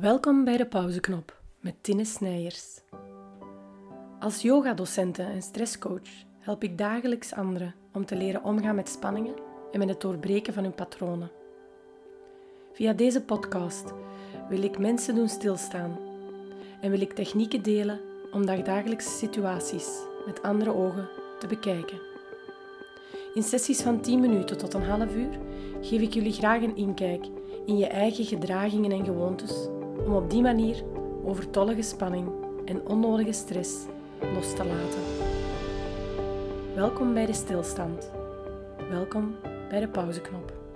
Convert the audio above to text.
Welkom bij de pauzeknop met Tine Snijers. Als yogadocente en stresscoach help ik dagelijks anderen om te leren omgaan met spanningen en met het doorbreken van hun patronen. Via deze podcast wil ik mensen doen stilstaan en wil ik technieken delen om dagdagelijkse situaties met andere ogen te bekijken. In sessies van 10 minuten tot een half uur geef ik jullie graag een inkijk in je eigen gedragingen en gewoontes om op die manier overtollige spanning en onnodige stress los te laten. Welkom bij de stilstand. Welkom bij de pauzeknop.